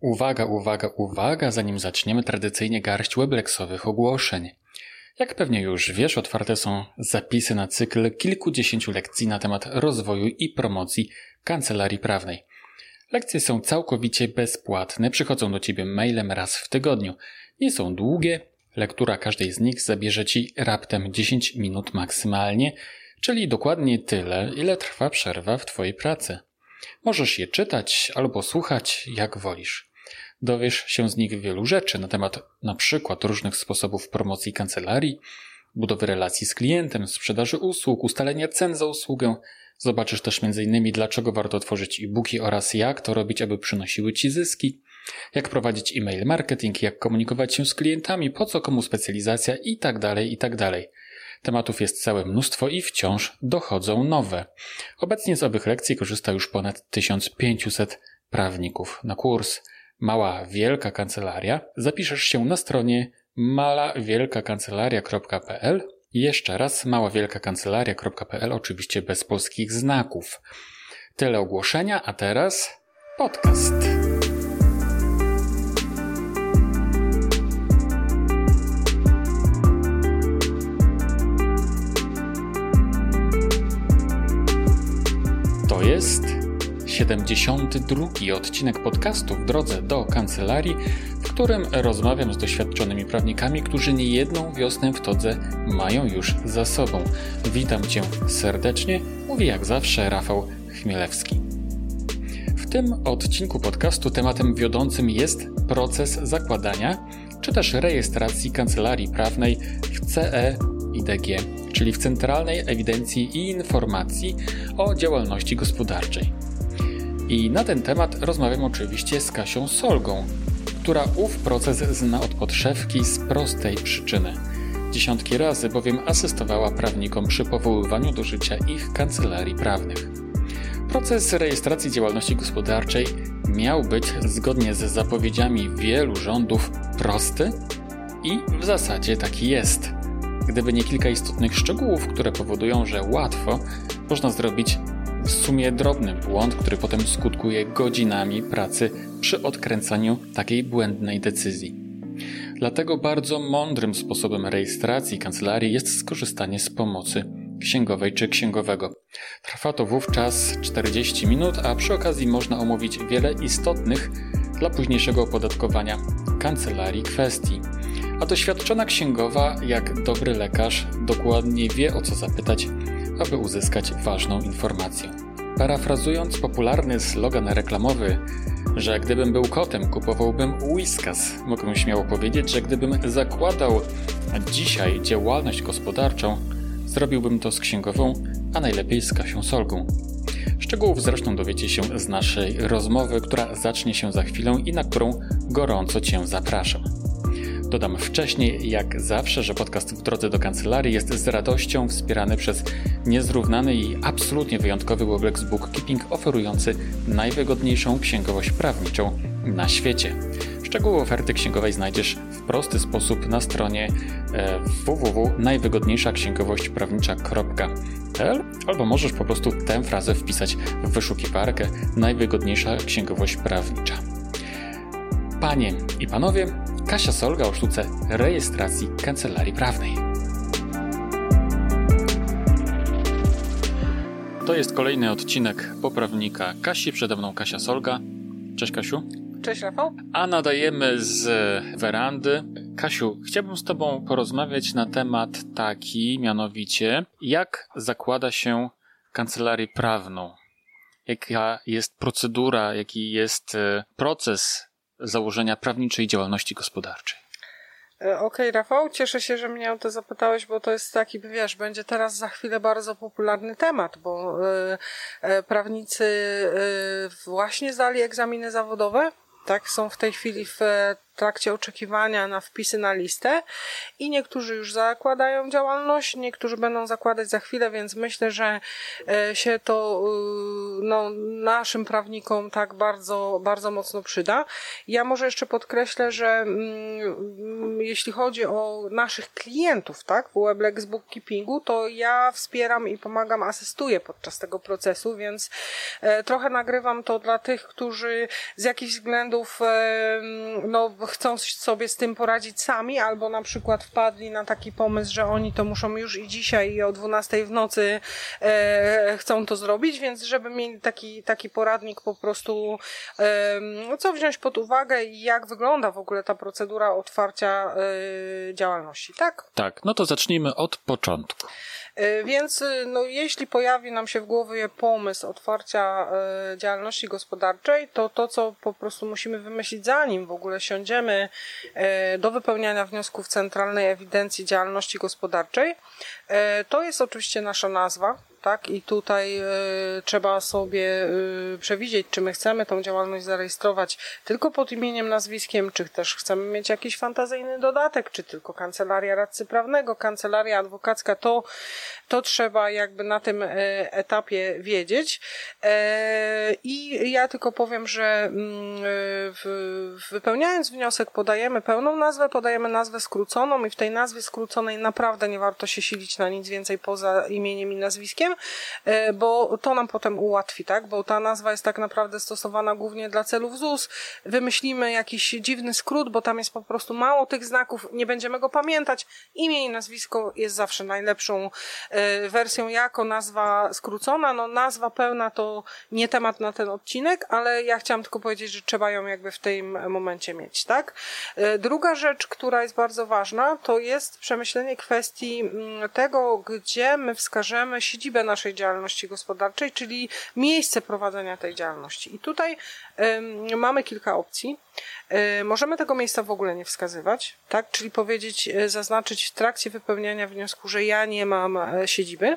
Uwaga, uwaga, uwaga, zanim zaczniemy tradycyjnie garść webleksowych ogłoszeń. Jak pewnie już wiesz, otwarte są zapisy na cykl kilkudziesięciu lekcji na temat rozwoju i promocji kancelarii prawnej. Lekcje są całkowicie bezpłatne, przychodzą do Ciebie mailem raz w tygodniu. Nie są długie, lektura każdej z nich zabierze Ci raptem 10 minut maksymalnie, czyli dokładnie tyle, ile trwa przerwa w Twojej pracy. Możesz je czytać albo słuchać, jak wolisz. Dowiesz się z nich wielu rzeczy na temat na przykład różnych sposobów promocji kancelarii, budowy relacji z klientem, sprzedaży usług, ustalenia cen za usługę. Zobaczysz też m.in. dlaczego warto tworzyć e-booki oraz jak to robić, aby przynosiły Ci zyski, jak prowadzić e-mail marketing, jak komunikować się z klientami, po co komu specjalizacja itd., tak itd. Tak Tematów jest całe mnóstwo i wciąż dochodzą nowe. Obecnie z owych lekcji korzysta już ponad 1500 prawników. Na kurs Mała Wielka Kancelaria zapiszesz się na stronie malawielkakancelaria.pl jeszcze raz maławielkakancelaria.pl oczywiście bez polskich znaków. Tyle ogłoszenia, a teraz podcast. 72 odcinek podcastu w drodze do kancelarii, w którym rozmawiam z doświadczonymi prawnikami, którzy niejedną wiosnę w Todze mają już za sobą. Witam Cię serdecznie, mówi jak zawsze Rafał Chmielewski. W tym odcinku podcastu tematem wiodącym jest proces zakładania czy też rejestracji kancelarii prawnej w CE IDG, czyli w Centralnej Ewidencji i Informacji o Działalności Gospodarczej. I na ten temat rozmawiam oczywiście z Kasią Solgą, która ów proces zna od podszewki z prostej przyczyny. Dziesiątki razy bowiem asystowała prawnikom przy powoływaniu do życia ich kancelarii prawnych. Proces rejestracji działalności gospodarczej miał być, zgodnie z zapowiedziami wielu rządów, prosty i w zasadzie taki jest. Gdyby nie kilka istotnych szczegółów, które powodują, że łatwo można zrobić w sumie drobny błąd, który potem skutkuje godzinami pracy przy odkręcaniu takiej błędnej decyzji. Dlatego bardzo mądrym sposobem rejestracji kancelarii jest skorzystanie z pomocy księgowej czy księgowego. Trwa to wówczas 40 minut, a przy okazji można omówić wiele istotnych dla późniejszego opodatkowania kancelarii kwestii. A doświadczona księgowa, jak dobry lekarz, dokładnie wie o co zapytać aby uzyskać ważną informację. Parafrazując popularny slogan reklamowy, że gdybym był kotem, kupowałbym Whiskas, mogę śmiało powiedzieć, że gdybym zakładał dzisiaj działalność gospodarczą, zrobiłbym to z księgową, a najlepiej z Kasią Solgą. Szczegółów zresztą dowiecie się z naszej rozmowy, która zacznie się za chwilę i na którą gorąco Cię zapraszam. Dodam wcześniej, jak zawsze, że podcast w drodze do kancelarii jest z radością wspierany przez niezrównany i absolutnie wyjątkowy Weblex Bookkeeping oferujący najwygodniejszą księgowość prawniczą na świecie. Szczegóły oferty księgowej znajdziesz w prosty sposób na stronie e, www.najwygodniejszaksięgowośćprawnicza.pl albo możesz po prostu tę frazę wpisać w wyszukiwarkę najwygodniejsza księgowość prawnicza. Panie i panowie, Kasia Solga o sztuce rejestracji kancelarii prawnej. To jest kolejny odcinek poprawnika Kasi, przede mną Kasia Solga. Cześć Kasiu. Cześć Rafał. A nadajemy z werandy. Kasiu, chciałbym z Tobą porozmawiać na temat taki, mianowicie, jak zakłada się kancelarię prawną. Jaka jest procedura, jaki jest e, proces założenia prawniczej działalności gospodarczej. E, okej, okay, Rafał, cieszę się, że mnie o to zapytałeś, bo to jest taki, wiesz, będzie teraz za chwilę bardzo popularny temat, bo e, e, prawnicy właśnie zdali egzaminy zawodowe, tak, są w tej chwili w trakcie oczekiwania na wpisy na listę i niektórzy już zakładają działalność, niektórzy będą zakładać za chwilę, więc myślę, że e, się to y, no, naszym prawnikom tak bardzo, bardzo mocno przyda. Ja może jeszcze podkreślę, że mm, jeśli chodzi o naszych klientów, tak, w Weblex Bookkeepingu, to ja wspieram i pomagam, asystuję podczas tego procesu, więc e, trochę nagrywam to dla tych, którzy z jakichś względów e, no, chcą sobie z tym poradzić sami, albo na przykład wpadli na taki pomysł, że oni to muszą już i dzisiaj i o 12 w nocy e, chcą to zrobić, więc żeby mieli taki, taki poradnik po prostu, no, co wziąć pod uwagę i jak wygląda w ogóle ta procedura otwarcia działalności, tak? Tak, no to zacznijmy od początku. E, więc e, no, jeśli pojawi nam się w głowie pomysł otwarcia e, działalności gospodarczej, to to, co po prostu musimy wymyślić, zanim w ogóle siądziemy do wypełniania wniosków Centralnej Ewidencji Działalności Gospodarczej, to jest oczywiście nasza nazwa, tak? I tutaj y, trzeba sobie y, przewidzieć, czy my chcemy tą działalność zarejestrować tylko pod imieniem, nazwiskiem, czy też chcemy mieć jakiś fantazyjny dodatek, czy tylko kancelaria radcy prawnego, kancelaria adwokacka, to, to trzeba jakby na tym y, etapie wiedzieć. I ja tylko powiem, że mm, wypełniając wniosek podajemy pełną nazwę, podajemy nazwę skróconą i w tej nazwie skróconej naprawdę nie warto się silić na nic więcej poza imieniem i nazwiskiem, bo to nam potem ułatwi, tak? Bo ta nazwa jest tak naprawdę stosowana głównie dla celów ZUS. Wymyślimy jakiś dziwny skrót, bo tam jest po prostu mało tych znaków, nie będziemy go pamiętać. Imię i nazwisko jest zawsze najlepszą e, wersją jako nazwa skrócona. No nazwa pełna to nie temat na ten odcinek, ale ja chciałam tylko powiedzieć, że trzeba ją jakby w tym momencie mieć, tak? E, druga rzecz, która jest bardzo ważna, to jest przemyślenie kwestii mm, tego, gdzie my wskażemy siedzibę naszej działalności gospodarczej, czyli miejsce prowadzenia tej działalności. I tutaj mamy kilka opcji. Możemy tego miejsca w ogóle nie wskazywać, tak? Czyli powiedzieć, y, zaznaczyć w trakcie wypełniania wniosku, że ja nie mam e, siedziby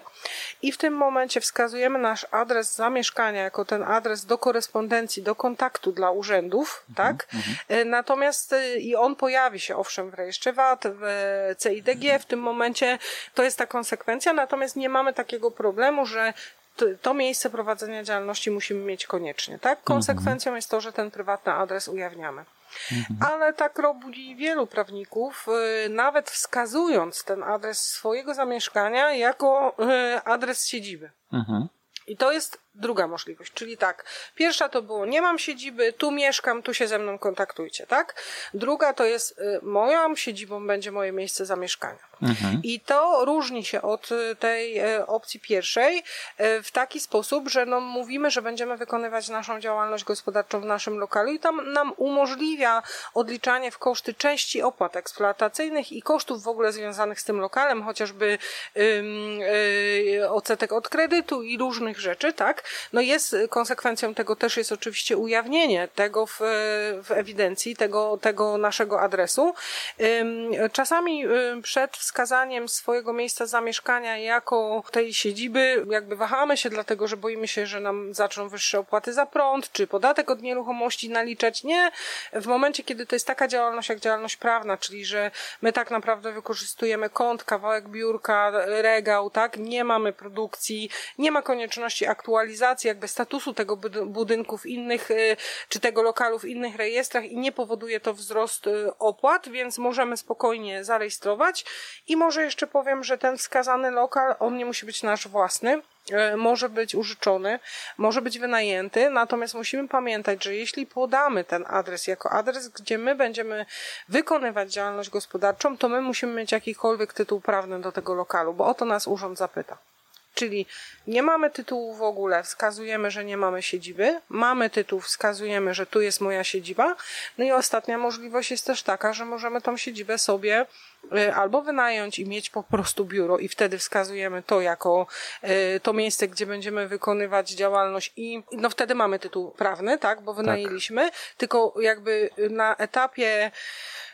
i w tym momencie wskazujemy nasz adres zamieszkania jako ten adres do korespondencji, do kontaktu dla urzędów, mhm, tak? Mhm. Natomiast i on pojawi się owszem w rejestrze VAT, w CIDG w tym momencie, to jest ta konsekwencja, natomiast nie mamy takiego problemu, że to miejsce prowadzenia działalności musimy mieć koniecznie, tak? Konsekwencją jest to, że ten prywatny adres ujawniamy. Mhm. Ale tak robi wielu prawników, y, nawet wskazując ten adres swojego zamieszkania jako y, adres siedziby. Mhm. I to jest druga możliwość, czyli tak, pierwsza to było nie mam siedziby, tu mieszkam, tu się ze mną kontaktujcie, tak? Druga to jest y, moją siedzibą będzie moje miejsce zamieszkania. Mhm. I to różni się od y, tej y, opcji pierwszej w taki sposób, że no mówimy, że będziemy wykonywać naszą działalność gospodarczą w naszym lokalu i tam nam umożliwia odliczanie w koszty części opłat eksploatacyjnych i kosztów w ogóle związanych z tym lokalem, chociażby yy, odsetek od kredytu i różnych rzeczy, tak? No jest konsekwencją tego też jest oczywiście ujawnienie tego w, w ewidencji, tego, tego naszego adresu. Czasami przed wskazaniem swojego miejsca zamieszkania jako tej siedziby jakby wahamy się, dlatego że boimy się, że nam zaczną wyższe opłaty za prąd, czy podatek od nieruchomości naliczać. Nie. W momencie, kiedy to jest taka działalność jak działalność prawna, czyli że my tak naprawdę wykorzystujemy kąt, kawałek biurka, regał, tak? Nie mamy produkcji, nie ma konieczności aktualizacji aktualizacji jakby statusu tego budynku w innych, y, czy tego lokalu w innych rejestrach i nie powoduje to wzrost y, opłat, więc możemy spokojnie zarejestrować. I może jeszcze powiem, że ten wskazany lokal, on nie musi być nasz własny y, może być użyczony, może być wynajęty, natomiast musimy pamiętać, że jeśli podamy ten adres jako adres, gdzie my będziemy wykonywać działalność gospodarczą, to my musimy mieć jakikolwiek tytuł prawny do tego lokalu, bo o to nas urząd zapyta. Czyli nie mamy tytułu w ogóle, wskazujemy, że nie mamy siedziby, mamy tytuł, wskazujemy, że tu jest moja siedziba. No i ostatnia możliwość jest też taka, że możemy tą siedzibę sobie albo wynająć i mieć po prostu biuro i wtedy wskazujemy to jako y, to miejsce, gdzie będziemy wykonywać działalność i no wtedy mamy tytuł prawny, tak, bo wynajęliśmy, tak. tylko jakby na etapie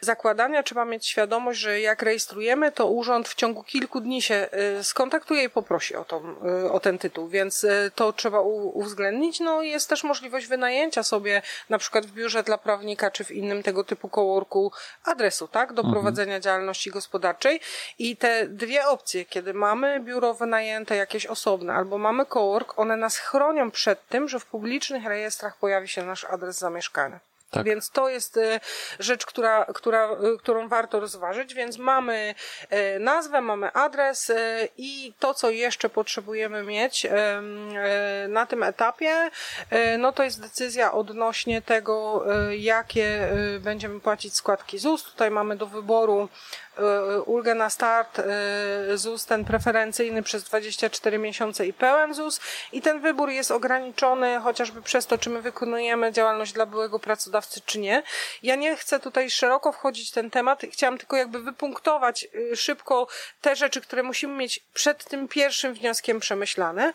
zakładania trzeba mieć świadomość, że jak rejestrujemy, to urząd w ciągu kilku dni się y, skontaktuje i poprosi o, tą, y, o ten tytuł, więc y, to trzeba uwzględnić. No jest też możliwość wynajęcia sobie na przykład w biurze dla prawnika czy w innym tego typu coworku adresu, tak, do mhm. prowadzenia działalności gospodarczej i te dwie opcje, kiedy mamy biuro wynajęte jakieś osobne albo mamy cowork, one nas chronią przed tym, że w publicznych rejestrach pojawi się nasz adres zamieszkania. Tak. Więc to jest e, rzecz, która, która, e, którą warto rozważyć. Więc mamy e, nazwę, mamy adres i to, co jeszcze potrzebujemy mieć na tym etapie, no to jest decyzja odnośnie tego, jakie będziemy płacić składki ZUS. Tutaj mamy do wyboru ulgę na start e, ZUS ten preferencyjny przez 24 miesiące i pełen ZUS i ten wybór jest ograniczony chociażby przez to, czy my wykonujemy działalność dla byłego pracodawcy, czy nie. Ja nie chcę tutaj szeroko wchodzić w ten temat, chciałam tylko jakby wypunktować szybko te rzeczy, które musimy mieć przed tym pierwszym wnioskiem przemyślane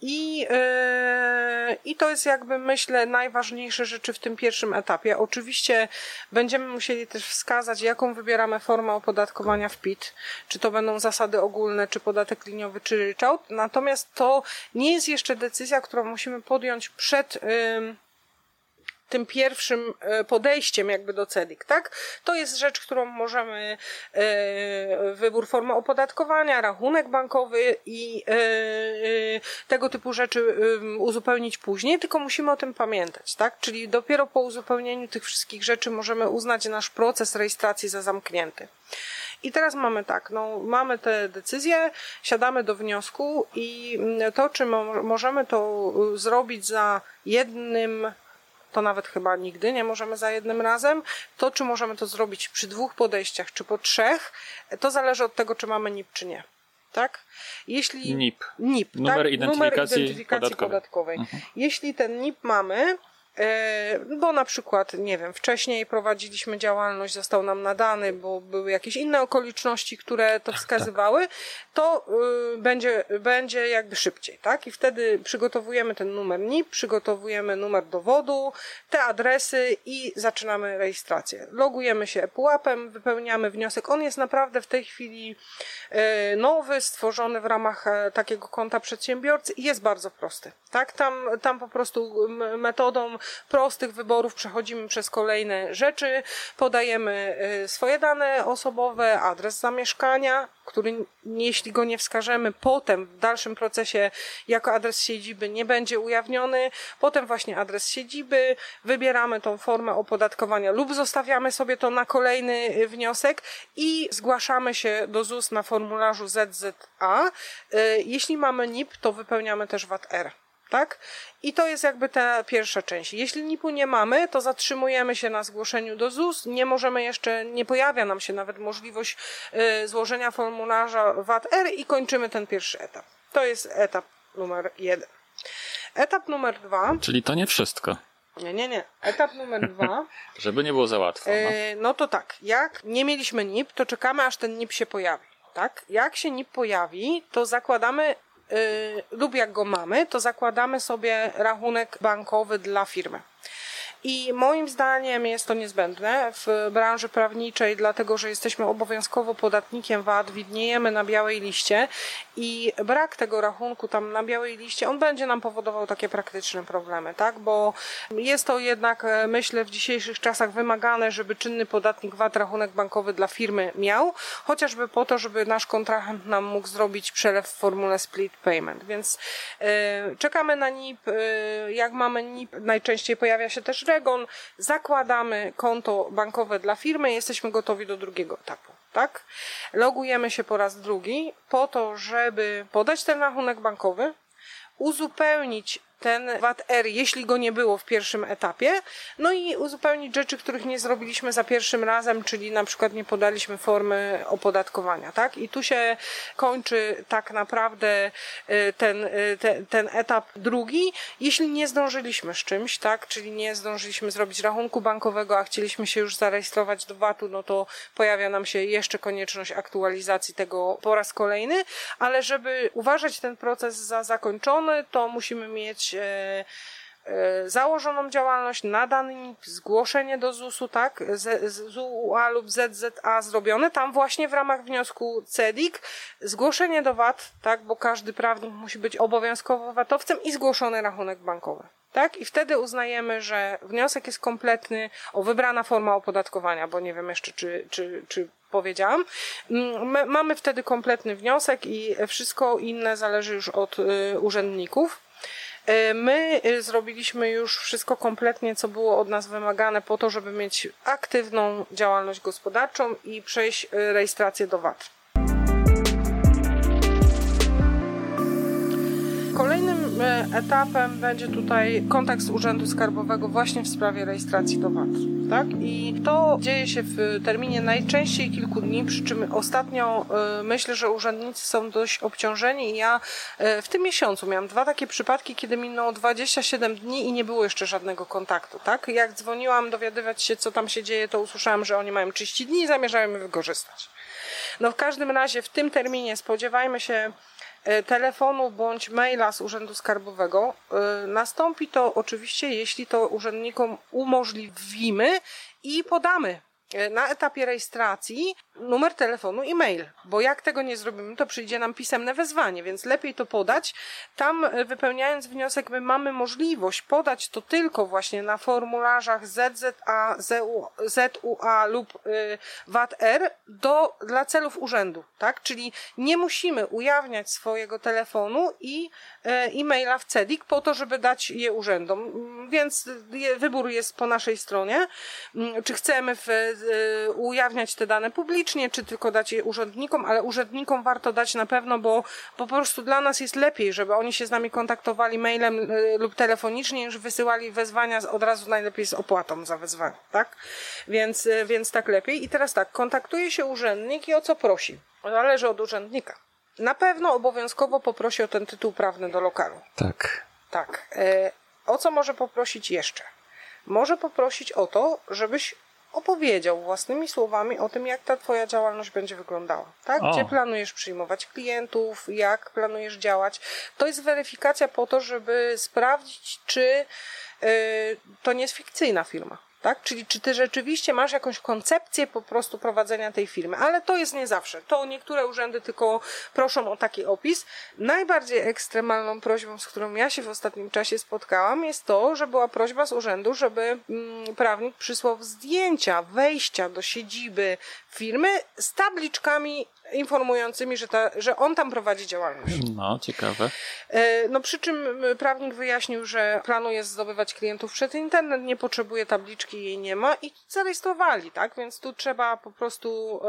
i, i to jest jakby myślę najważniejsze rzeczy w tym pierwszym etapie. Oczywiście będziemy musieli też wskazać, jaką wybieramy wybieramy formę opodatkowania w PIT, czy to będą zasady ogólne, czy podatek liniowy, czy ryczałt. Natomiast to nie jest jeszcze decyzja, którą musimy podjąć przed tym pierwszym e, podejściem jakby do CEDIK, tak? To jest rzecz, którą możemy, e, wybór formy opodatkowania, rachunek bankowy i e, tego typu rzeczy uzupełnić później, tylko musimy o tym pamiętać, tak? Czyli dopiero po uzupełnieniu tych wszystkich rzeczy możemy uznać nasz proces rejestracji za zamknięty. I teraz mamy tak, no, mamy te decyzje, siadamy do wniosku i to, czy mo możemy to zrobić za jednym to nawet chyba nigdy nie możemy za jednym razem. To, czy możemy to zrobić przy dwóch podejściach, czy po trzech, to zależy od tego, czy mamy NIP, czy nie. Tak? Jeśli NIP. NIP Numer, tak? identyfikacji, Numer identyfikacji podatkowej. podatkowej. Mhm. Jeśli ten NIP mamy, bo na przykład, nie wiem, wcześniej prowadziliśmy działalność, został nam nadany, bo były jakieś inne okoliczności, które to tak, wskazywały, to y, będzie, będzie jakby szybciej, tak? I wtedy przygotowujemy ten numer NIP, przygotowujemy numer dowodu, te adresy i zaczynamy rejestrację. Logujemy się pułapem, wypełniamy wniosek. On jest naprawdę w tej chwili e, nowy, stworzony w ramach e, takiego konta przedsiębiorcy i jest bardzo prosty, tak? Tam, tam po prostu metodą prostych wyborów przechodzimy przez kolejne rzeczy, podajemy y, swoje dane osobowe, adres zamieszkania, który jeśli go nie wskażemy potem w dalszym procesie jako adres siedziby nie będzie ujawniony, potem właśnie adres siedziby, wybieramy tą formę opodatkowania lub zostawiamy sobie to na kolejny y, wniosek i zgłaszamy się do ZUS na formularzu ZZA. Y, jeśli mamy NIP, to wypełniamy też VAT-R tak? I to jest jakby ta pierwsza część. Jeśli NIP-u nie mamy, to zatrzymujemy się na zgłoszeniu do ZUS. Nie możemy jeszcze, nie pojawia nam się nawet możliwość y, złożenia formularza VAT-R i kończymy ten pierwszy etap. To jest etap numer jeden. Etap numer dwa. Czyli to nie wszystko. Nie, nie, nie. Etap numer dwa. Żeby nie było za łatwo. No. Y, no to tak, jak nie mieliśmy NIP, to czekamy aż ten NIP się pojawi. Tak? Jak się NIP pojawi, to zakładamy lub jak go mamy, to zakładamy sobie rachunek bankowy dla firmy. I moim zdaniem jest to niezbędne w branży prawniczej, dlatego że jesteśmy obowiązkowo podatnikiem VAT, widniejemy na białej liście i brak tego rachunku tam na białej liście, on będzie nam powodował takie praktyczne problemy, tak? Bo jest to jednak, e, myślę, w dzisiejszych czasach wymagane, żeby czynny podatnik VAT rachunek bankowy dla firmy miał, chociażby po to, żeby nasz kontrahent nam mógł zrobić przelew w formule split payment. Więc yy, czekamy na NIP. Yy, jak mamy NIP, najczęściej pojawia się też REGON. Zakładamy konto bankowe dla firmy, jesteśmy gotowi do drugiego etapu tak? Logujemy się po raz drugi po to, żeby podać ten rachunek bankowy, uzupełnić ten VAT-R, jeśli go nie było w pierwszym etapie, no i uzupełnić rzeczy, których nie zrobiliśmy za pierwszym razem, czyli na przykład nie podaliśmy formy opodatkowania, tak? I tu się kończy tak naprawdę y, ten, y, ten, etap drugi, jeśli nie zdążyliśmy z czymś, tak? Czyli nie zdążyliśmy zrobić rachunku bankowego, a chcieliśmy się już zarejestrować do VAT-u, no to pojawia nam się jeszcze konieczność aktualizacji tego po raz kolejny, ale żeby uważać ten proces za zakończony, to musimy mieć E, e, założoną działalność, nadany zgłoszenie do ZUS-u, tak, z, ZUA lub ZZA zrobione, tam właśnie w ramach wniosku CEDIK, zgłoszenie do VAT, tak, bo każdy prawnik musi być obowiązkowo VAT-owcem i zgłoszony rachunek bankowy. Tak? I wtedy uznajemy, że wniosek jest kompletny, o wybrana forma opodatkowania, bo nie wiem jeszcze, czy, czy, czy powiedziałam. Mm, my, mamy wtedy kompletny wniosek i wszystko inne zależy już od y, urzędników. Y, my y, zrobiliśmy już wszystko kompletnie, co było od nas wymagane po to, żeby mieć aktywną działalność gospodarczą i przejść y, rejestrację do VAT. Kolejnym e, etapem będzie tutaj kontakt z Urzędu Skarbowego właśnie w sprawie rejestracji do VAT. Tak? I to dzieje się w terminie najczęściej kilku dni, przy czym ostatnio e, myślę, że urzędnicy są dość obciążeni i ja e, w tym miesiącu miałam dwa takie przypadki, kiedy minęło 27 dni i nie było jeszcze żadnego kontaktu. Tak? Jak dzwoniłam dowiadywać się, co tam się dzieje, to usłyszałam, że oni mają 30 dni i zamierzają je wykorzystać. No w każdym razie w tym terminie spodziewajmy się telefonu bądź maila z Urzędu Skarbowego. E, nastąpi to oczywiście, jeśli to urzędnikom umożliwimy i podamy E, na etapie rejestracji numer telefonu i mail, bo jak tego nie zrobimy, to przyjdzie nam pisemne wezwanie, więc lepiej to podać. Tam e, wypełniając wniosek, my mamy możliwość podać to tylko właśnie na formularzach ZZA, ZUA lub e, VAT-R do, dla celów urzędu, tak? Czyli nie musimy ujawniać swojego telefonu i e-maila w CEDIK po to, żeby dać je urzędom, mm, więc wybór jest po naszej stronie. Mm, czy chcemy w Y, ujawniać te dane publicznie, czy tylko dać je urzędnikom, ale urzędnikom warto dać na pewno, bo po prostu dla nas jest lepiej, żeby oni się z nami kontaktowali mailem y, lub telefonicznie, niż wysyłali wezwania od razu najlepiej z opłatą za wezwanie, tak? Więc, y, więc tak lepiej. I teraz tak, kontaktuje się urzędnik i o co prosi? Zależy od urzędnika. Na pewno obowiązkowo poprosi o ten tytuł prawny do lokalu. Tak. Tak. O co może poprosić jeszcze? Może poprosić o to, żebyś opowiedział własnymi słowami o tym, jak ta twoja działalność będzie wyglądała. Tak? Gdzie planujesz przyjmować klientów, jak planujesz działać. To jest weryfikacja po to, żeby sprawdzić, czy yy, to nie jest fikcyjna firma tak? Czyli czy ty rzeczywiście masz jakąś koncepcję po prostu prowadzenia tej firmy, ale to jest nie zawsze. To niektóre urzędy tylko proszą o taki opis. Najbardziej ekstremalną prośbą, z którą ja się w ostatnim czasie spotkałam, jest to, że była prośba z urzędu, żeby mm, prawnik przysłał zdjęcia wejścia do siedziby firmy z tabliczkami informującymi, że, ta, że on tam prowadzi działalność. No, ciekawe. E, no przy czym prawnik wyjaśnił, że planuje zdobywać klientów przez internet, nie potrzebuje tabliczki, jej nie ma i zarejestrowali, tak? Więc tu trzeba po prostu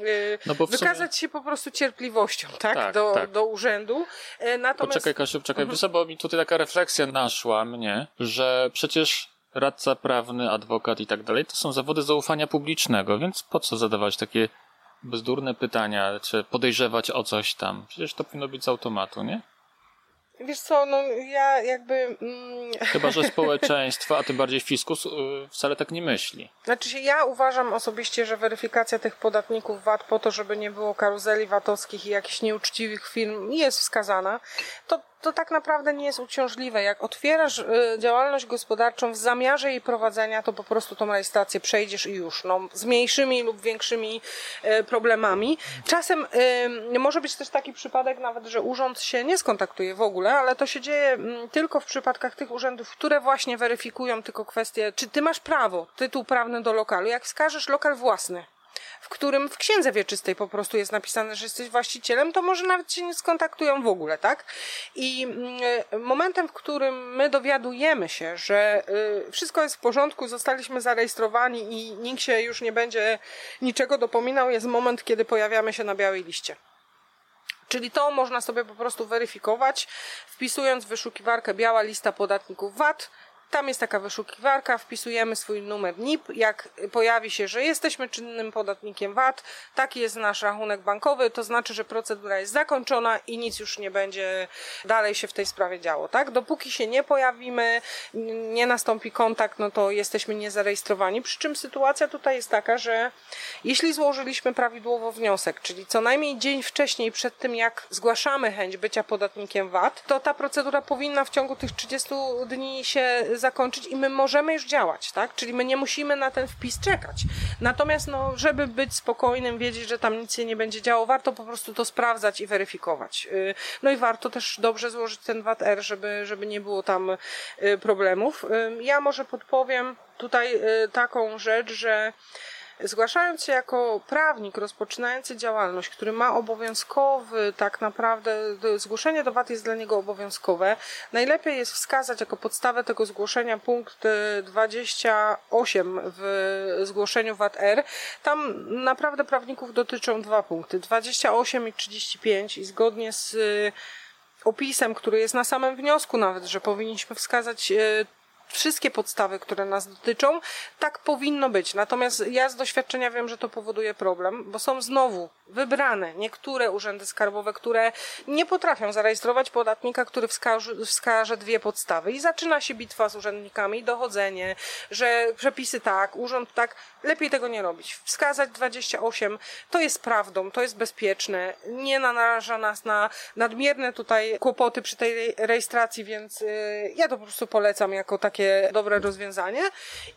yy, no wykazać sumie... się po prostu cierpliwością, tak? tak do, tak. do urzędu. E, natomiast... Poczekaj Kasiu, czekaj, mhm. bo mi tutaj taka refleksja naszła mnie, że przecież radca prawny, adwokat i tak dalej, to są zawody zaufania publicznego, więc po co zadawać takie bezdurne pytania, czy podejrzewać o coś tam? Przecież to powinno być z automatu, nie? Wiesz co, no ja jakby... Mm... Chyba, że społeczeństwo, a tym bardziej fiskus y, wcale tak nie myśli. Znaczy się, ja uważam osobiście, że weryfikacja tych podatników VAT po to, żeby nie było karuzeli VAT-owskich i jakichś nieuczciwych firm jest wskazana. To to tak naprawdę nie jest uciążliwe. Jak otwierasz y, działalność gospodarczą w zamiarze jej prowadzenia, to po prostu tą rejestrację przejdziesz i już. No, z mniejszymi lub większymi y, problemami. Czasem y, może być też taki przypadek nawet, że urząd się nie skontaktuje w ogóle, ale to się dzieje mm, tylko w przypadkach tych urzędów, które właśnie weryfikują tylko kwestię, czy ty masz prawo, tytuł prawny do lokalu. Jak wskażesz lokal własny, w którym w księdze wieczystej po prostu jest napisane, że jesteś właścicielem, to może nawet się nie skontaktują w ogóle, tak? I mm, momentem, w którym my dowiadujemy się, że y, wszystko jest w porządku, zostaliśmy zarejestrowani i nikt się już nie będzie niczego dopominał, jest moment, kiedy pojawiamy się na białej liście. Czyli to można sobie po prostu weryfikować, wpisując w wyszukiwarkę biała lista podatników VAT, Tam jest taka wyszukiwarka, wpisujemy swój numer NIP. Jak pojawi się, że jesteśmy czynnym podatnikiem VAT, taki jest nasz rachunek bankowy, to znaczy, że procedura jest zakończona i nic już nie będzie dalej się w tej sprawie działo. Tak? Dopóki się nie pojawimy, nie nastąpi kontakt, no to jesteśmy niezarejestrowani. Przy czym sytuacja tutaj jest taka, że jeśli złożyliśmy prawidłowo wniosek, czyli co najmniej dzień wcześniej, przed tym jak zgłaszamy chęć bycia podatnikiem VAT, to ta procedura powinna w ciągu tych 30 dni się zakończyć i my możemy już działać, tak? Czyli my nie musimy na ten wpis czekać. Natomiast, no, żeby być spokojnym, wiedzieć, że tam nic się nie będzie działo, warto po prostu to sprawdzać i weryfikować. Y, no i warto też dobrze złożyć ten VAT-R, żeby, żeby nie było tam y, problemów. Y, ja może podpowiem tutaj taką rzecz, że Zgłaszając się jako prawnik rozpoczynający działalność, który ma obowiązkowy, tak naprawdę, zgłoszenie do VAT jest dla niego obowiązkowe, najlepiej jest wskazać jako podstawę tego zgłoszenia punkt 28 e, w zgłoszeniu VAT-R. Tam naprawdę prawników dotyczą dwa punkty, 28 i 35 i zgodnie z e, opisem, który jest na samym wniosku nawet, że powinniśmy wskazać e, wszystkie podstawy, które nas dotyczą, tak powinno być. Natomiast ja z doświadczenia wiem, że to powoduje problem, bo są znowu wybrane niektóre urzędy skarbowe, które nie potrafią zarejestrować podatnika, który wskaże, wskaże dwie podstawy. I zaczyna się bitwa z urzędnikami, dochodzenie, że przepisy tak, urząd tak. Lepiej tego nie robić. Wskazać 28 to jest prawdą, to jest bezpieczne, nie naraża nas na nadmierne tutaj kłopoty przy tej rejestracji, więc yy, ja to po prostu polecam jako takie dobre rozwiązanie.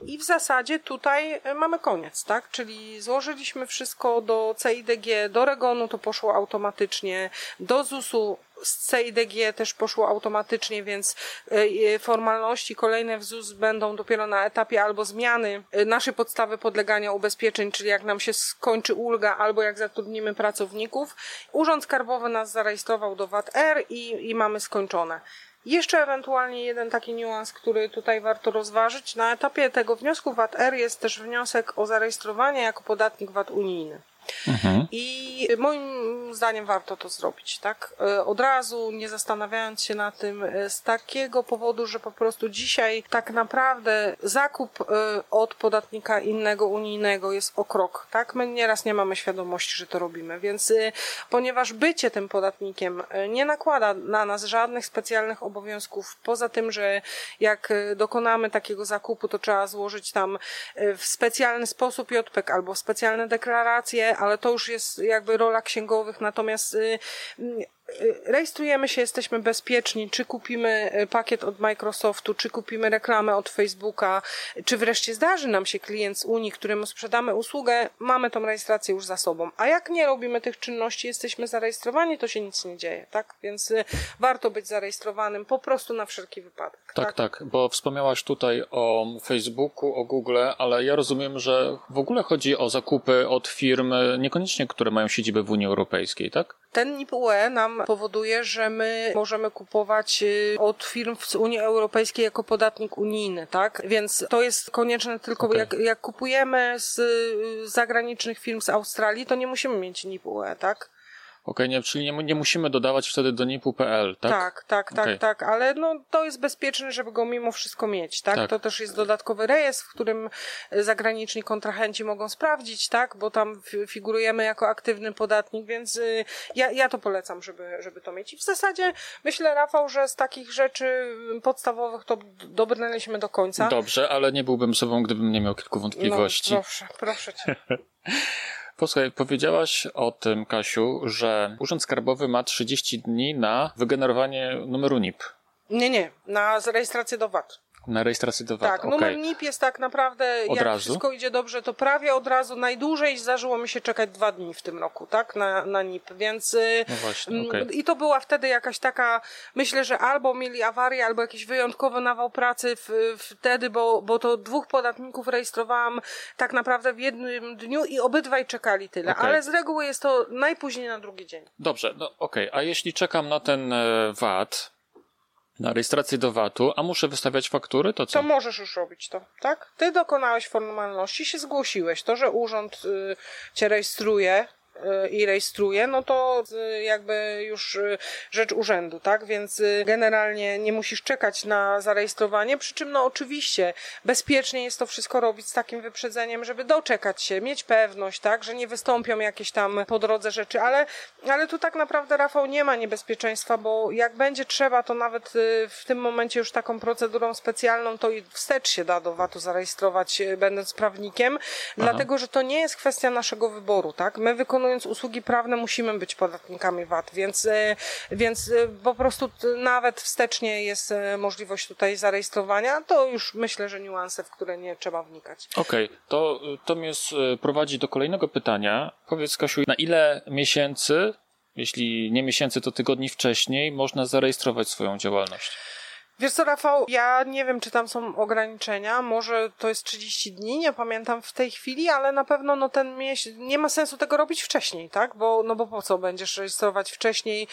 I w zasadzie tutaj mamy koniec, tak? Czyli złożyliśmy wszystko do CIDG, do Regonu to poszło automatycznie, do ZUS-u z CIDG też poszło automatycznie, więc e, e, formalności kolejne w ZUS będą dopiero na etapie albo zmiany e, naszej podstawy podlegania ubezpieczeń, czyli jak nam się skończy ulga, albo jak zatrudnimy pracowników. Urząd Skarbowy nas zarejestrował do VAT-R i, i mamy skończone. Jeszcze ewentualnie jeden taki niuans, który tutaj warto rozważyć. Na etapie tego wniosku VAT-R jest też wniosek o zarejestrowanie jako podatnik VAT unijny. Mhm. I moim zdaniem warto to zrobić, tak? E, od razu, nie zastanawiając się na tym, e, z takiego powodu, że po prostu dzisiaj tak naprawdę zakup e, od podatnika innego unijnego jest o krok, tak? My nieraz nie mamy świadomości, że to robimy, więc ponieważ bycie tym podatnikiem nie nakłada na nas żadnych specjalnych obowiązków, poza tym, że jak dokonamy takiego zakupu, to trzeba złożyć tam w specjalny sposób JPEG albo specjalne deklaracje, ale to już jest jakby rola księgowych, natomiast y, Y, rejestrujemy się, jesteśmy bezpieczni, czy kupimy y, pakiet od Microsoftu, czy kupimy reklamę od Facebooka, czy wreszcie zdarzy nam się klient z Unii, któremu sprzedamy usługę, mamy tą rejestrację już za sobą. A jak nie robimy tych czynności, jesteśmy zarejestrowani, to się nic nie dzieje, tak? Więc y, warto być zarejestrowanym po prostu na wszelki wypadek. Tak, tak, tak bo wspomniałaś tutaj o Facebooku, o Google, ale ja rozumiem, że w ogóle chodzi o zakupy od firm niekoniecznie, które mają siedzibę w Unii Europejskiej, tak? Ten NIP-UE nam powoduje, że my możemy kupować y, od firm z Unii Europejskiej jako podatnik unijny, tak? Więc to jest konieczne tylko okay. jak, jak kupujemy z y, zagranicznych firm z Australii, to nie musimy mieć NIP-UE, tak? Okej, okay, nie, czyli nie, nie, musimy dodawać wtedy do NIP-u.pl, tak? Tak, tak, tak, okay. tak, ale no, to jest bezpieczne, żeby go mimo wszystko mieć, tak? tak? To też jest dodatkowy rejestr, w którym zagraniczni kontrahenci mogą sprawdzić, tak? Bo tam figurujemy jako aktywny podatnik, więc y, ja, ja to polecam, żeby, żeby to mieć. I w zasadzie myślę, Rafał, że z takich rzeczy podstawowych to dobrnęliśmy do końca. Dobrze, ale nie byłbym sobą, gdybym nie miał kilku wątpliwości. No, proszę, proszę cię. Posłuchaj, powiedziałaś o tym, Kasiu, że Urząd Skarbowy ma 30 dni na wygenerowanie numeru NIP. Nie, nie, na rejestrację do VAT. Na rejestrację do VAT. Tak, okay. numer NIP jest tak naprawdę, od jak razu? wszystko idzie dobrze, to prawie od razu. Najdłużej zdarzyło mi się czekać dwa dni w tym roku, tak, na, na NIP, więc y, no właśnie, okay. i to była wtedy jakaś taka, myślę, że albo mieli awarię, albo jakiś wyjątkowy nawał pracy w, wtedy, bo, bo to dwóch podatników rejestrowałam tak naprawdę w jednym dniu i obydwaj czekali tyle, okay. ale z reguły jest to najpóźniej na drugi dzień. Dobrze, no okej, a jeśli czekam na ten e, VAT, na rejestrację do VAT-u, a muszę wystawiać faktury, to co? To możesz już robić to, tak? Ty dokonałeś formalności, się zgłosiłeś. To, że urząd y, cię rejestruje, i rejestruje, no to jakby już rzecz urzędu, tak? Więc generalnie nie musisz czekać na zarejestrowanie, przy czym no oczywiście bezpiecznie jest to wszystko robić z takim wyprzedzeniem, żeby doczekać się, mieć pewność, tak? Że nie wystąpią jakieś tam po drodze rzeczy, ale, ale tu tak naprawdę Rafał nie ma niebezpieczeństwa, bo jak będzie trzeba, to nawet w tym momencie już taką procedurą specjalną to i wstecz się da do VAT-u zarejestrować, będąc prawnikiem, Aha. dlatego, że to nie jest kwestia naszego wyboru, tak? My wykonując usługi prawne musimy być podatnikami VAT, więc, e, więc e, po prostu nawet wstecznie jest e, możliwość tutaj zarejestrowania. To już myślę, że niuanse, w które nie trzeba wnikać. Okej, okay, to, to mnie prowadzi do kolejnego pytania. Powiedz, Kasiu, na ile miesięcy, jeśli nie miesięcy, to tygodni wcześniej, można zarejestrować swoją działalność? Wiesz co, Rafał, ja nie wiem, czy tam są ograniczenia, może to jest 30 dni, nie pamiętam w tej chwili, ale na pewno no ten miesiąc, nie ma sensu tego robić wcześniej, tak? Bo, no bo po co będziesz rejestrować wcześniej?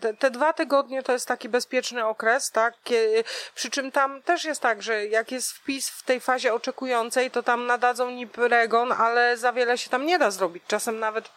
Te, te dwa tygodnie to jest taki bezpieczny okres, tak? Przy czym tam też jest tak, że jak jest wpis w tej fazie oczekującej, to tam nadadzą NIP REGON, ale za wiele się tam nie da zrobić. Czasem nawet y,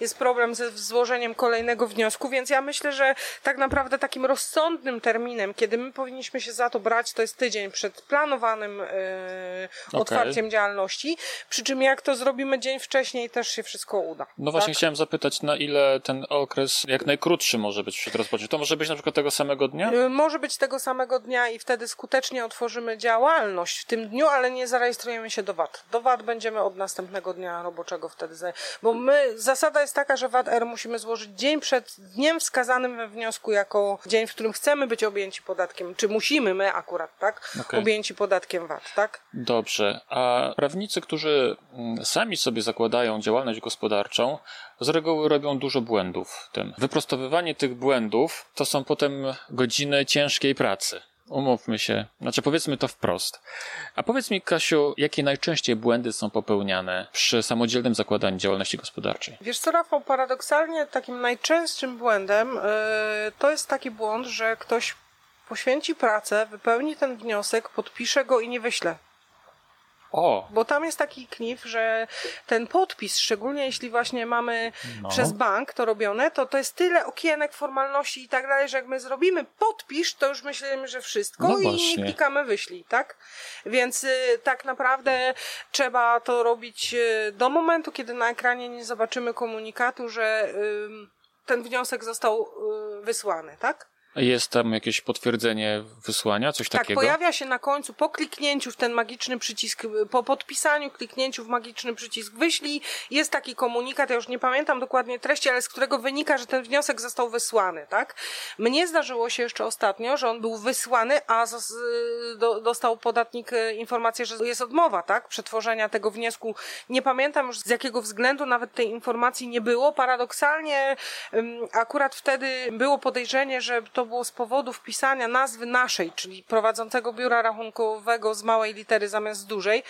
jest problem ze złożeniem kolejnego wniosku, więc ja myślę, że tak naprawdę takim rozsądnym terminem, kiedy my powinniśmy się za to brać, to jest tydzień przed planowanym okay. otwarciem działalności, przy czym jak to zrobimy dzień wcześniej, też się wszystko uda. No właśnie tak? chciałem zapytać, na ile ten okres jak najkrótszy może być przed rozpoczęciem? To może być na przykład tego samego dnia? Yy, może być tego samego dnia i wtedy skutecznie otworzymy działalność w tym dniu, ale nie zarejestrujemy się do VAT. Do VAT będziemy od następnego dnia roboczego wtedy, bo my, zasada jest taka, że VAT R musimy złożyć dzień przed dniem wskazanym we wniosku jako dzień, w którym chcemy być objęci podatkiem podatkiem, czy musimy my akurat, tak, okay. objęci podatkiem VAT, tak? Dobrze, a prawnicy, którzy mm, sami sobie zakładają działalność gospodarczą, z reguły robią dużo błędów w tym. Wyprostowywanie tych błędów to są potem godziny ciężkiej pracy. Umówmy się, znaczy powiedzmy to wprost. A powiedz mi, Kasiu, jakie najczęściej błędy są popełniane przy samodzielnym zakładaniu działalności gospodarczej? Wiesz co, Rafał, paradoksalnie takim najczęstszym błędem yy, to jest taki błąd, że ktoś poświęci pracę, wypełni ten wniosek, podpisze go i nie wyśle. O. Bo tam jest taki knif, że ten podpis, szczególnie jeśli właśnie mamy no. przez bank to robione, to to jest tyle okienek, formalności i tak dalej, że jak my zrobimy podpisz, to już myślimy, że wszystko no i nie klikamy wyślij, tak? Więc y, tak naprawdę trzeba to robić y, do momentu, kiedy na ekranie nie zobaczymy komunikatu, że y, ten wniosek został y, wysłany, tak? Jest tam jakieś potwierdzenie wysłania, coś tak, takiego? Tak, pojawia się na końcu po kliknięciu w ten magiczny przycisk, po podpisaniu, kliknięciu w magiczny przycisk wyślij, jest taki komunikat, ja już nie pamiętam dokładnie treści, ale z którego wynika, że ten wniosek został wysłany, tak? Mnie zdarzyło się jeszcze ostatnio, że on był wysłany, a dostał podatnik e, informację, że jest odmowa, tak? Przetworzenia tego wniosku. Nie pamiętam już z jakiego względu nawet tej informacji nie było. Paradoksalnie akurat wtedy było podejrzenie, że to było z powodu wpisania nazwy naszej, czyli prowadzącego biura rachunkowego z małej litery zamiast dużej,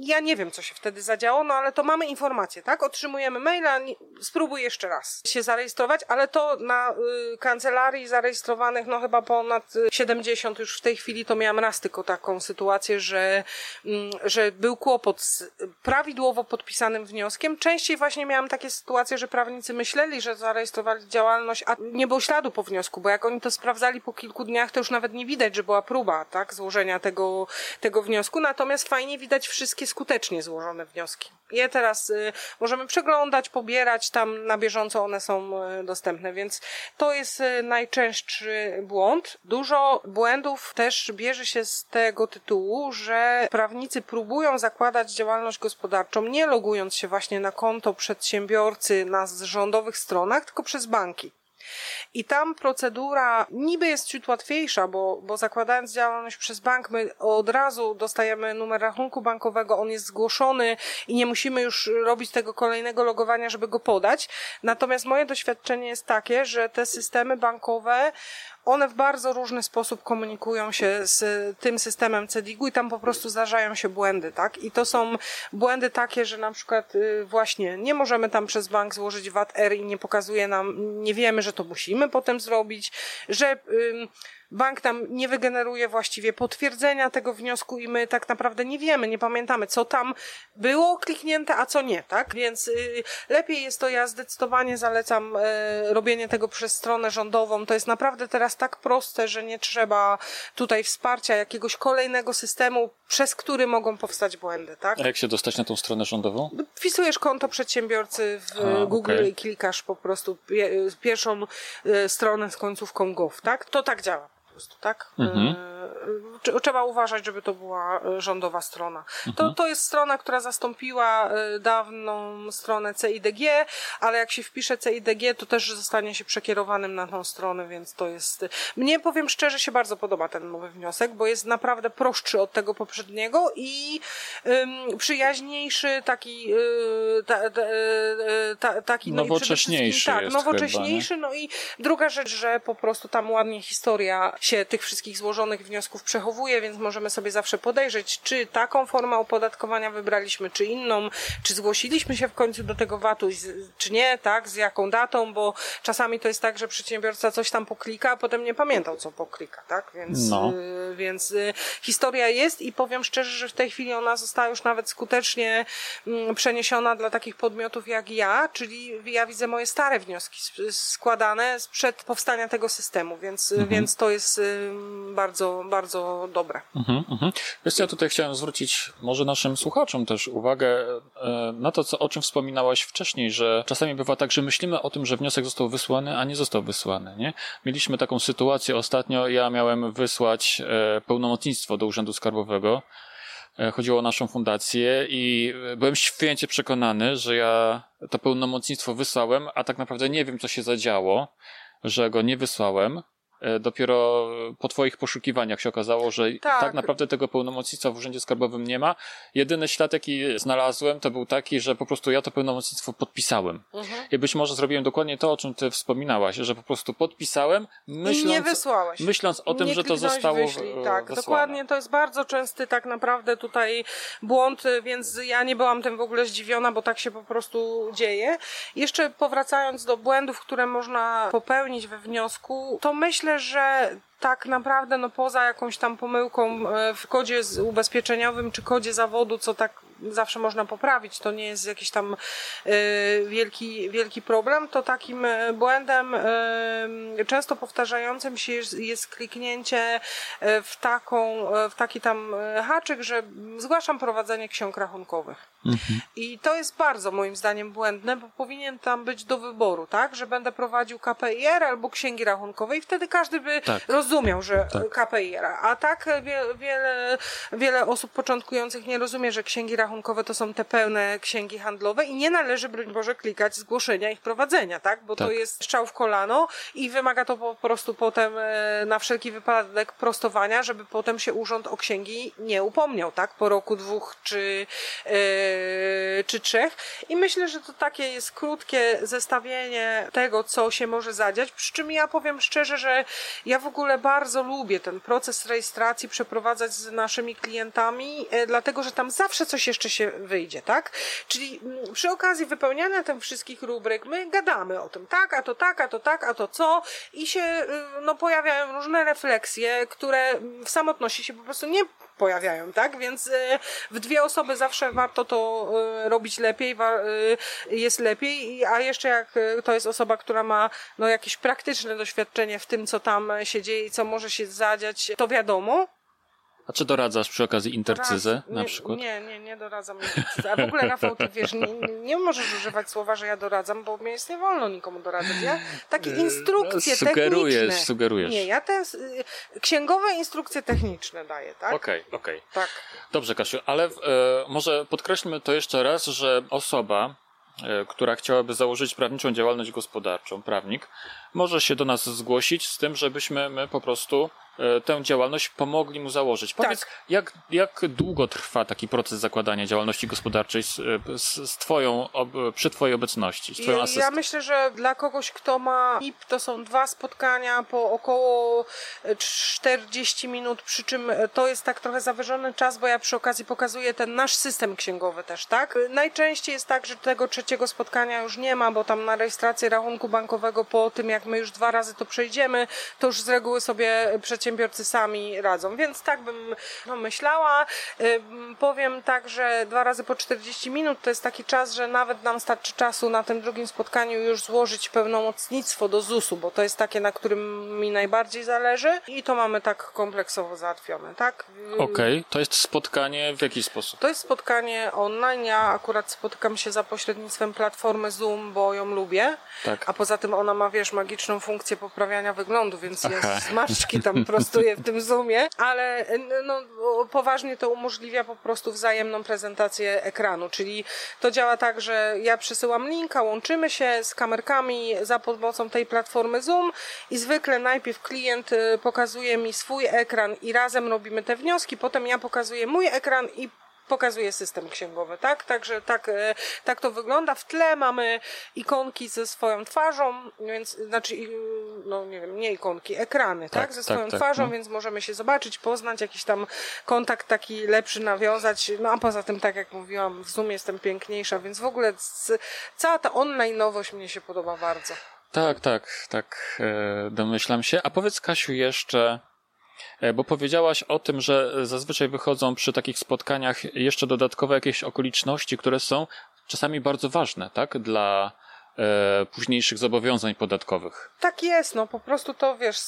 ja nie wiem, co się wtedy zadziało, no ale to mamy informację, tak? Otrzymujemy maila, spróbuj jeszcze raz się zarejestrować, ale to na y, kancelarii zarejestrowanych, no chyba ponad 70 już w tej chwili, to miałam raz tylko taką sytuację, że, y, że był kłopot z prawidłowo podpisanym wnioskiem. Częściej właśnie miałam takie sytuacje, że prawnicy myśleli, że zarejestrowali działalność, a nie było śladu po wniosku, bo jak oni to sprawdzali po kilku dniach, to już nawet nie widać, że była próba, tak? Złożenia tego, tego wniosku, natomiast fajnie widać wszystkie skutecznie złożone wnioski. Je teraz y, możemy przeglądać, pobierać, tam na bieżąco one są y, dostępne, więc to jest y, najczęstszy błąd. Dużo błędów też bierze się z tego tytułu, że prawnicy próbują zakładać działalność gospodarczą, nie logując się właśnie na konto przedsiębiorcy na rządowych stronach, tylko przez banki. I tam procedura niby jest ciut łatwiejsza, bo, bo zakładając działalność przez bank, my od razu dostajemy numer rachunku bankowego, on jest zgłoszony i nie musimy już robić tego kolejnego logowania, żeby go podać. Natomiast moje doświadczenie jest takie, że te systemy bankowe one w bardzo różny sposób komunikują się z tym systemem CEDIG-u i tam po prostu zdarzają się błędy, tak? I to są błędy takie, że na przykład y, właśnie nie możemy tam przez bank złożyć VAT-R i nie pokazuje nam, nie wiemy, że to musimy potem zrobić, że bank nam nie wygeneruje właściwie potwierdzenia tego wniosku i my tak naprawdę nie wiemy, nie pamiętamy, co tam było kliknięte, a co nie, tak? Więc y, lepiej jest to, ja zdecydowanie zalecam y, robienie tego przez stronę rządową. To jest naprawdę teraz tak proste, że nie trzeba tutaj wsparcia jakiegoś kolejnego systemu, przez który mogą powstać błędy, tak? A jak się dostać na tą stronę rządową? Wpisujesz konto przedsiębiorcy w a, Google okay. i klikasz po prostu pierwszą y, stronę z końcówką gov, tak? To tak działa po prostu, tak? E, trzeba uważać, żeby to była e, rządowa strona. Mhm. To, to jest strona, która zastąpiła e, dawną stronę CIDG, ale jak się wpisze CIDG, to też zostanie się przekierowanym na tą stronę, więc to jest... Mnie, powiem szczerze, się bardzo podoba ten nowy wniosek, bo jest naprawdę prostszy od tego poprzedniego i um, przyjaźniejszy, taki ta, ta, ta, taki no nowocześniejszy tak, nowocześniejszy, chyba, no i druga rzecz, że po prostu tam ładnie historia się tych wszystkich złożonych wniosków przechowuje, więc możemy sobie zawsze podejrzeć, czy taką formę opodatkowania wybraliśmy, czy inną, czy zgłosiliśmy się w końcu do tego VAT-u, czy nie, tak, z jaką datą, bo czasami to jest tak, że przedsiębiorca coś tam poklika, a potem nie pamiętał, co poklika, tak, więc, no. y, więc y, historia jest i powiem szczerze, że w tej chwili ona została już nawet skutecznie y, przeniesiona dla takich podmiotów jak ja, czyli ja widzę moje stare wnioski składane sprzed powstania tego systemu, więc, mhm. więc to jest bardzo, bardzo dobre. Mhm, mhm. Ja tutaj chciałem zwrócić może naszym słuchaczom też uwagę e, na to, co, o czym wspominałaś wcześniej, że czasami bywa tak, że myślimy o tym, że wniosek został wysłany, a nie został wysłany, nie? Mieliśmy taką sytuację ostatnio, ja miałem wysłać e, pełnomocnictwo do Urzędu Skarbowego, e, chodziło o naszą fundację i byłem święcie przekonany, że ja to pełnomocnictwo wysłałem, a tak naprawdę nie wiem, co się zadziało, że go nie wysłałem. E, dopiero po Twoich poszukiwaniach się okazało, że tak. tak, naprawdę tego pełnomocnictwa w Urzędzie Skarbowym nie ma. Jedyny ślad, jaki znalazłem, to był taki, że po prostu ja to pełnomocnictwo podpisałem. Mhm. I być może zrobiłem dokładnie to, o czym Ty wspominałaś, że po prostu podpisałem, myśląc, nie wysłałeś. myśląc o tym, nie że to zostało wyślij. Tak, wysłane. dokładnie. To jest bardzo częsty tak naprawdę tutaj błąd, więc ja nie byłam tym w ogóle zdziwiona, bo tak się po prostu dzieje. Jeszcze powracając do błędów, które można popełnić we wniosku, to myślę, że tak naprawdę, no poza jakąś tam pomyłką e, w kodzie ubezpieczeniowym czy kodzie zawodu, co tak zawsze można poprawić, to nie jest jakiś tam e, wielki, wielki problem, to takim e, błędem często powtarzającym się jest, jest kliknięcie w taką, w taki tam haczyk, że zgłaszam prowadzenie ksiąg rachunkowych. Mhm. I to jest bardzo moim zdaniem błędne, bo powinien tam być do wyboru, tak? Że będę prowadził KPIR albo księgi rachunkowe i wtedy każdy by tak. rozumiał, że tak. KPIR. A tak wiele, wiele, wiele osób początkujących nie rozumie, że księgi rachunkowe to są te pełne księgi handlowe i nie należy, broń Boże, klikać zgłoszenia ich prowadzenia, tak? Bo tak. to jest strzał w kolano i wymaga to po prostu potem e, na wszelki wypadek prostowania, żeby potem się urząd o księgi nie upomniał, tak? Po roku, dwóch czy Yy, czy trzech. I myślę, że to takie jest krótkie zestawienie tego, co się może zadziać. Przy czym ja powiem szczerze, że ja w ogóle bardzo lubię ten proces rejestracji przeprowadzać z naszymi klientami, e, dlatego że tam zawsze coś jeszcze się wyjdzie, tak? Czyli mm, przy okazji wypełniania tych wszystkich rubryk my gadamy o tym, tak, a to tak, a to tak, a to co i się y, no, pojawiają różne refleksje, które w samotności się po prostu nie pojawiają, tak? Więc y, w dwie osoby zawsze warto to y, robić lepiej, y, jest lepiej, a jeszcze jak to jest osoba, która ma no, jakieś praktyczne doświadczenie w tym, co tam się dzieje i co może się zadziać, to wiadomo, a czy doradzasz przy okazji intercyzę na przykład? Nie, nie, nie doradzam. A w ogóle Rafał, ty wiesz, nie, nie możesz używać słowa, że ja doradzam, bo mnie jest nie wolno nikomu doradzać. Ja takie e, instrukcje sugerujesz, techniczne. Sugerujesz, Nie, ja te y, księgowe instrukcje techniczne daję, tak? Okej, okay, okej. Okay. Tak. Dobrze, Kasiu, ale e, może podkreślmy to jeszcze raz, że osoba, e, która chciałaby założyć prawniczą działalność gospodarczą, prawnik, może się do nas zgłosić z tym, żebyśmy my po prostu tę działalność pomogli mu założyć. Powiedz, tak. jak, jak długo trwa taki proces zakładania działalności gospodarczej z, z, z twoją, przy twojej obecności, z twoją asystą? Ja myślę, że dla kogoś, kto ma IP, to są dwa spotkania po około 40 minut, przy czym to jest tak trochę zawyżony czas, bo ja przy okazji pokazuję ten nasz system księgowy też, tak? Najczęściej jest tak, że tego trzeciego spotkania już nie ma, bo tam na rejestrację rachunku bankowego po tym, jak my już dwa razy to przejdziemy, to już z reguły sobie przed przedsiębiorcy sami radzą, więc tak bym no, myślała. Powiem tak, że dwa razy po 40 minut to jest taki czas, że nawet nam starczy czasu na tym drugim spotkaniu już złożyć pełnomocnictwo do ZUS-u, bo to jest takie, na którym mi najbardziej zależy i to mamy tak kompleksowo załatwione, tak? Okej, okay. to jest spotkanie w jaki sposób? To jest spotkanie online. Ja akurat spotykam się za pośrednictwem platformy Zoom, bo ją lubię. Tak. A poza tym ona ma, wiesz, magiczną funkcję poprawiania wyglądu, więc Aha. jest zmarszczki tam prostuję w tym Zoomie, ale no, poważnie to umożliwia po prostu wzajemną prezentację ekranu, czyli to działa tak, że ja przesyłam linka, łączymy się z kamerkami za pomocą tej platformy Zoom i zwykle najpierw klient y, pokazuje mi swój ekran i razem robimy te wnioski, potem ja pokazuję mój ekran i pokazuje system księgowy, tak? Także tak, e, tak to wygląda. W tle mamy ikonki ze swoją twarzą, więc znaczy, no nie wiem, nie ikonki, ekrany, tak? tak? Ze swoją tak, tak, twarzą, no. więc możemy się zobaczyć, poznać, jakiś tam kontakt taki lepszy nawiązać. No a poza tym, tak jak mówiłam, w Zoom jestem piękniejsza, więc w ogóle cała ta online nowość mnie się podoba bardzo. Tak, tak, tak, e, domyślam się. A powiedz Kasiu jeszcze, bo powiedziałaś o tym, że zazwyczaj wychodzą przy takich spotkaniach jeszcze dodatkowe jakieś okoliczności, które są czasami bardzo ważne, tak? Dla e, późniejszych zobowiązań podatkowych. Tak jest, no po prostu to wiesz,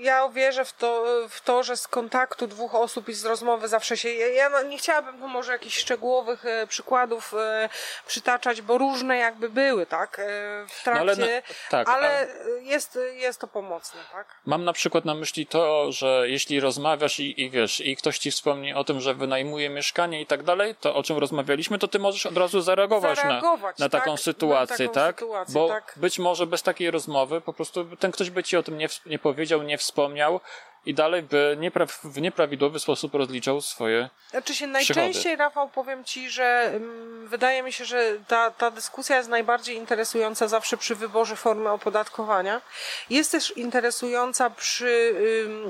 ja wierzę w to, w to, że z kontaktu dwóch osób i z rozmowy zawsze się, ja no, nie chciałabym tu może jakichś szczegółowych e, przykładów e, przytaczać, bo różne jakby były, tak, e, w trakcie, no, ale, no, tak, ale jest, jest to pomocne, tak. Mam na przykład na myśli to, że jeśli rozmawiasz i, i wiesz, i ktoś ci wspomni o tym, że wynajmuje mieszkanie i tak dalej, to o czym rozmawialiśmy, to ty możesz od razu zareagować, zareagować na, na taką tak, sytuację, na taką tak? Sytuację, bo tak. być może bez takiej rozmowy po prostu ten ktoś by ci o tym nie, nie powiedział, nie wspomniał, i dalej by niepra w nieprawidłowy sposób rozliczał swoje Znaczy się najczęściej, przygody. Rafał, powiem Ci, że um, wydaje mi się, że ta, ta dyskusja jest najbardziej interesująca zawsze przy wyborze formy opodatkowania. Jest też interesująca przy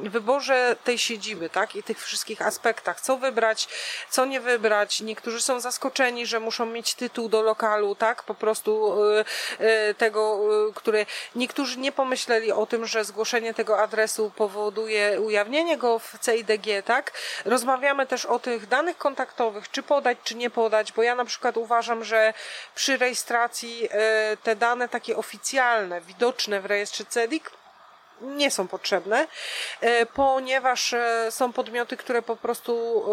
wyborze tej siedziby, tak? I tych wszystkich aspektach. Co wybrać, co nie wybrać. Niektórzy są zaskoczeni, że muszą mieć tytuł do lokalu, tak? Po prostu y, y, tego, y, który... Niektórzy nie pomyśleli o tym, że zgłoszenie tego adresu powoduje ujawnienie go w CIDG, tak? Rozmawiamy też o tych danych kontaktowych, czy podać, czy nie podać, bo ja na przykład uważam, że przy rejestracji e, te dane takie oficjalne, widoczne w rejestrze CEDIK nie są potrzebne, e, ponieważ e, są podmioty, które po prostu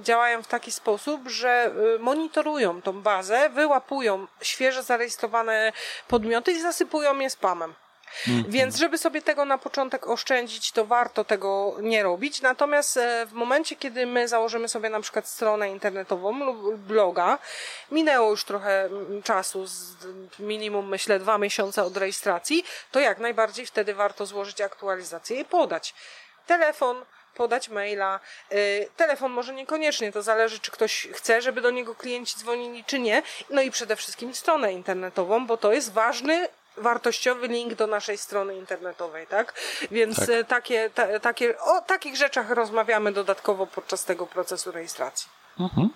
działają w taki sposób, że monitorują tą bazę, wyłapują świeżo zarejestrowane podmioty i zasypują je spamem. Mm. Więc żeby sobie tego na początek oszczędzić, to warto tego nie robić. Natomiast e, w momencie, kiedy my założymy sobie na przykład stronę internetową lub bloga, minęło już trochę czasu, minimum myślę dwa miesiące od rejestracji, to jak najbardziej wtedy warto złożyć aktualizację i podać telefon, podać maila. Y, telefon może niekoniecznie, to zależy, czy ktoś chce, żeby do niego klienci dzwonili, czy nie. No i przede wszystkim stronę internetową, bo to jest ważny wartościowy link do naszej strony internetowej, tak? Więc tak. E, takie, ta, takie, o takich rzeczach rozmawiamy dodatkowo podczas tego procesu rejestracji. Mhm.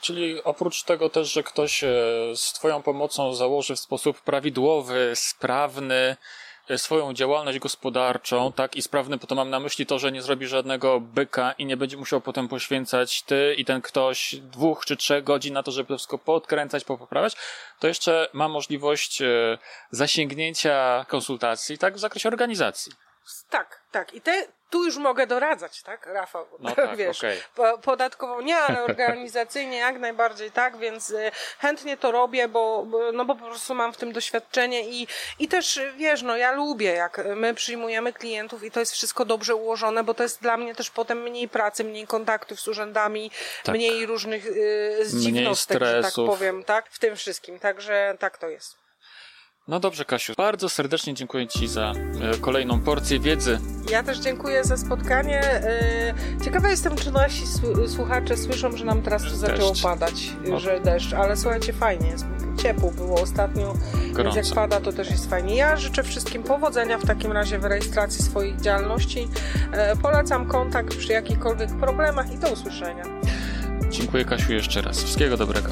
Czyli oprócz tego też, że ktoś e, z Twoją pomocą założy w sposób prawidłowy, sprawny, swoją działalność gospodarczą, tak, i sprawny, to mam na myśli to, że nie zrobi żadnego byka i nie będzie musiał potem poświęcać ty i ten ktoś dwóch czy trzech godzin na to, żeby to wszystko podkręcać, popoprawiać, to jeszcze ma możliwość e, zasięgnięcia konsultacji, tak, w zakresie organizacji. Tak, tak. I te, tu już mogę doradzać, tak, Rafał? No tak, Wiesz, okay. podatkowo nie, ale organizacyjnie jak najbardziej tak, więc y, chętnie to robię, bo, no bo po prostu mam w tym doświadczenie i, i też, wiesz, no ja lubię, jak my przyjmujemy klientów i to jest wszystko dobrze ułożone, bo to jest dla mnie też potem mniej pracy, mniej kontaktów z urzędami, tak. mniej różnych y, zdziwnostek, mniej że tak powiem, tak, w tym wszystkim, także tak to jest. No dobrze, Kasiu. Bardzo serdecznie dziękuję Ci za e, kolejną porcję wiedzy. Ja też dziękuję za spotkanie. E, ciekawa jestem, czy nasi słuchacze słyszą, że nam teraz tu zaczęło padać, no. że deszcz, ale słuchajcie, fajnie jest. Ciepło było ostatnio, Gorąco. więc jak pada, to też jest fajnie. Ja życzę wszystkim powodzenia w takim razie w rejestracji swoich działalności. E, polecam kontakt przy jakichkolwiek problemach i do usłyszenia. Dziękuję Kasiu jeszcze raz. Wszystkiego dobrego.